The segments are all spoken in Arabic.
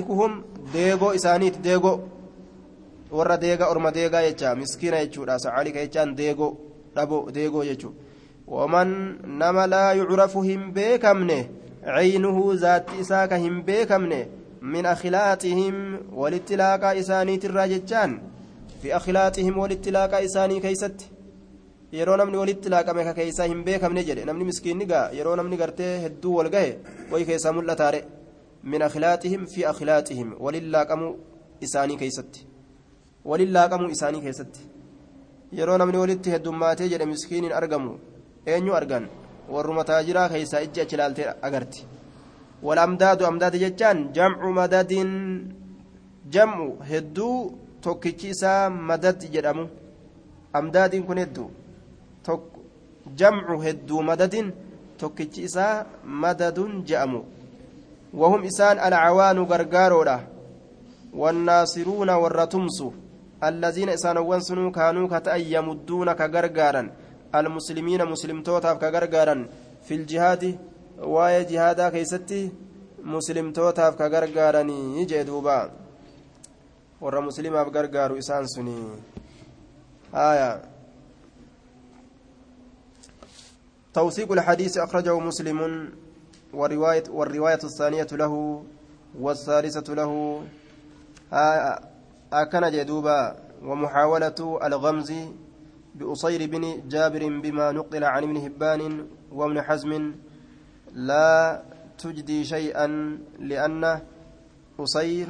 shawakikuhum deegoo isaaniiti deegoo warra deega orma deegaa jecha miskiina jechuudha sacaalika jechaan deegoo dhaboo deegoo jechuudha waman nama laa yucrafu hin beekamne caynuhu zaatti isaa ka hin beekamne min akhlaaqihim walitti laaqaa isaaniitirraa jechaan fi akhlaaqihim walitti laaqaa isaanii keeysatti yeroo namni walitti laaqame ka keeysaa hin beekamne jedhe namni miskiinni gaa yeroo namni gartee hedduu wal gahe way keessaa mul'ataare من أخلاتهم في أخلاتهم ولله كم إساني كيست ولله كم إساني كيست يرون من ولدت هدوماتي جل مسكين أرقموا أين أرقان warruma taajiraa keessaa ijji achi ilaaltee agarti. Walamdaadu amdaada jechaan jamcu madadin jam'u hedduu tokkichi isaa madad jedhamu. Amdaadiin kun hedduu. Jamcu hedduu madadin tokkichi isaa madadun je'amu. Wahum isaan alcawaanu gargaaroodha والناصرون والرتمس الذين إسانوان سنو كانوا كتأن يمدون كغرغارا المسلمين مسلم توتاف كغرغارا في الجهاد واي جهادا كيستي مسلم توتاف كغرغارا يجي دوبا ورا مسلماف غرغارو إسان سني. آية. توثيق الحديث أخرجه مسلم. والرواية, والرواية الثانية له والثالثة له. أكن جدوبا ومحاولة الغمز بأصير بن جابر بما نقل عن ابن هبان وابن حزم لا تجدي شيئا لأن أصير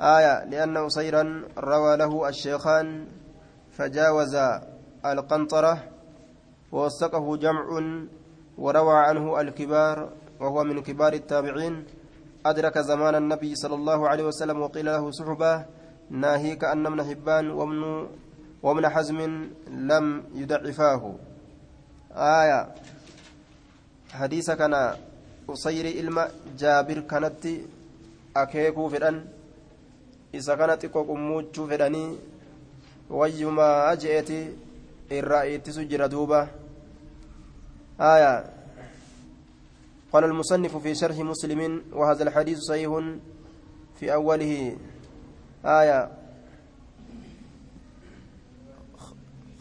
آية لأن أصيرا روى له الشيخان فجاوز القنطرة ووثقه جمع وروى عنه الكبار وهو من كبار التابعين أدرك زمان النبي صلى الله عليه وسلم وقيل له صحبة ناهيك أن ابن حبان وابن وابن حزم لم يدعفاه آية. حديث كان أصير إلما جابر كانت أكيكو فدان إذا كانت قموچو فداني ويما أجئتي الرأيت سجر دوبة. آية. قال المصنف في شرح مسلم وهذا الحديث صحيح في أوله. آية.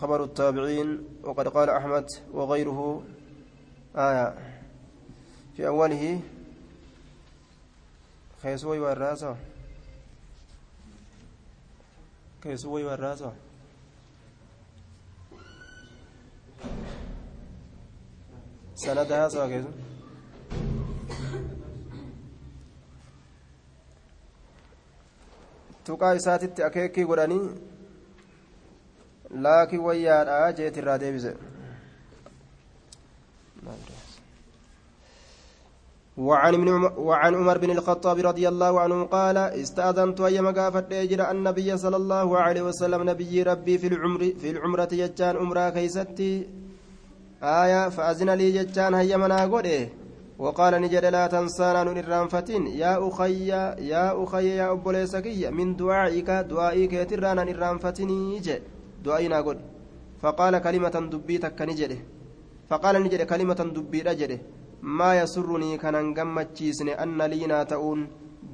خبر التابعين وقد قال أحمد وغيره. آية. في أوله. خيسوي والراسة خيسوي والراسة سندها سواء tuqaa isaatitti akeekii godhanii laakiin wayyaadha jeetirraa deebise. وعن ابن وعن عمر بن الخطاب رضي الله عنه قال استأذنت أيما قافت أجر النبي صلى الله عليه وسلم نبي ربي في العمر في العمرة يجان عمرة كيستي. آية فأذن لي جتان هيا منا قده وقال نجد لا تنسانا نرانفتين يا أخي يا أخي يا أبو ليسكي من دعائك دعائك يترانا نرانفتني جي دعائنا قد فقال كلمة دبيتك نجده فقال نجد كلمة دبي رجده ما يسرني كان نغمتشيسن أن لينا تؤون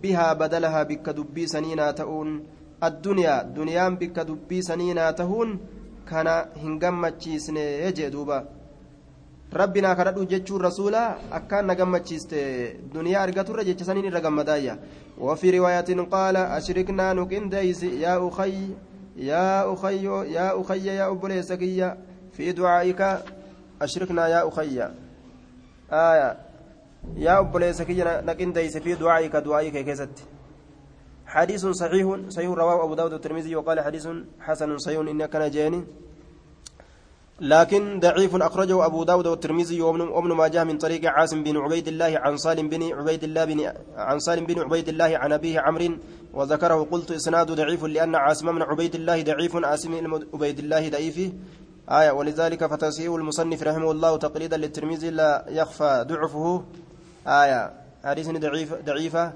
بها بدلها بك دبي سنينا تؤون الدنيا دنيا بك دبي سنينا تهون كان هنغمتشيسن يجي دوبا. Rabbinaa kadhadhu jechuun rasuula akkaan na gammachiiste duniyaa argaturra jecha saniin irra gammadaayya وفي رواية قال أشركنا نكنديس يا أخي يا أخي يا أخي يا أبو ليسكية في دعائك أشركنا يا أخي آية يا أبو ليسكية نكنديس في دعائك دعائك كيست حديث صحيح صحيح رواه أبو داود الترمذي وقال حديث حسن صحيح إن كان جاني لكن ضعيف أخرجه أبو داود والترمذي وابن ماجه من طريق عاصم بن عبيد الله عن سالم بن عبيد الله بن عن سالم بن عبيد الله عن أبيه عمرو وذكره. قلت إسناد ضعيف لأن عاصم بن عبيد الله ضعيف عاصم عبيد الله ضعيف. آية ولذلك فتسيء المصنف رحمه الله تقليدا للترمذي لا يخفى ضعفه. آية حديث ضعيف ضعيفة.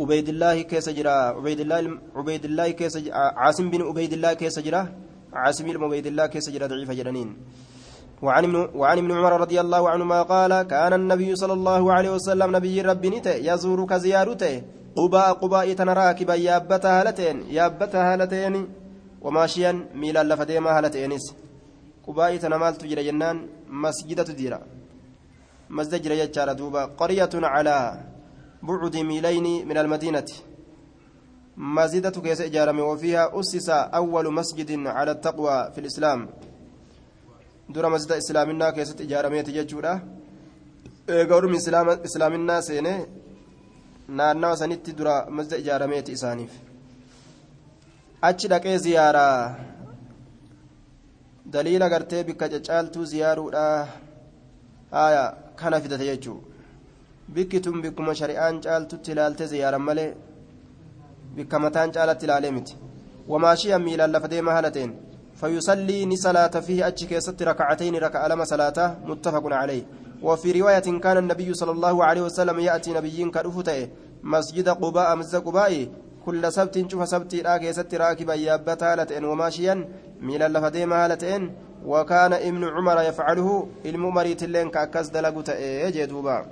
عبيد الله كيس جرا عبيد الله عبيد الله كيس عاصم بن عبيد الله كيس جرا. عاصم بن عبيد الله كيس جرى ضعيف جرانين وعن ابن وعن ابن عمر رضي الله عنهما قال كان النبي صلى الله عليه وسلم نبي ربي نته يزورك زيارته qubaa qubaa tana raakiban yaabbata haala ta'een yaabbata haala ta'een wamaashiyan miilaan lafa deemaa haala ta'eenis qubaa tana maaltu jira jennaan masjidatu jira masjida jira jechaadha مسجدة كيس إجارة وفيها أسس أول مسجد على التقوى في الإسلام dura masjida islaaminaa keessatti ijaarameeti jechuudha eega ormi islaaminaa seene naannawa sanitti dura masjida ijaarameeti isaaniif achi dhaqee ziyaaraa daliila gartee bikka caccaaltuu ziyaaruudha haya kana fidate jechuu bikki tun bikkuma shari'aan caaltutti ilaalte ziyaaran malee bikka mataan caalatti ilaalee lafa deema haala ta'een فيصلي نصلاة فيه أتشك ست ركعتين ركع لما صلاته متفق عليه وفي رواية كان النبي صلى الله عليه وسلم يأتي نبيين كرفته مسجد قباء مسجد قباء كل سبت شوف سبت راكي ست راكبا يابتا هالتين وماشيا ميلا لفديما هالتين وكان ابن عمر يفعله الممريت اللين كأكس دلقوتا إيه جدوبا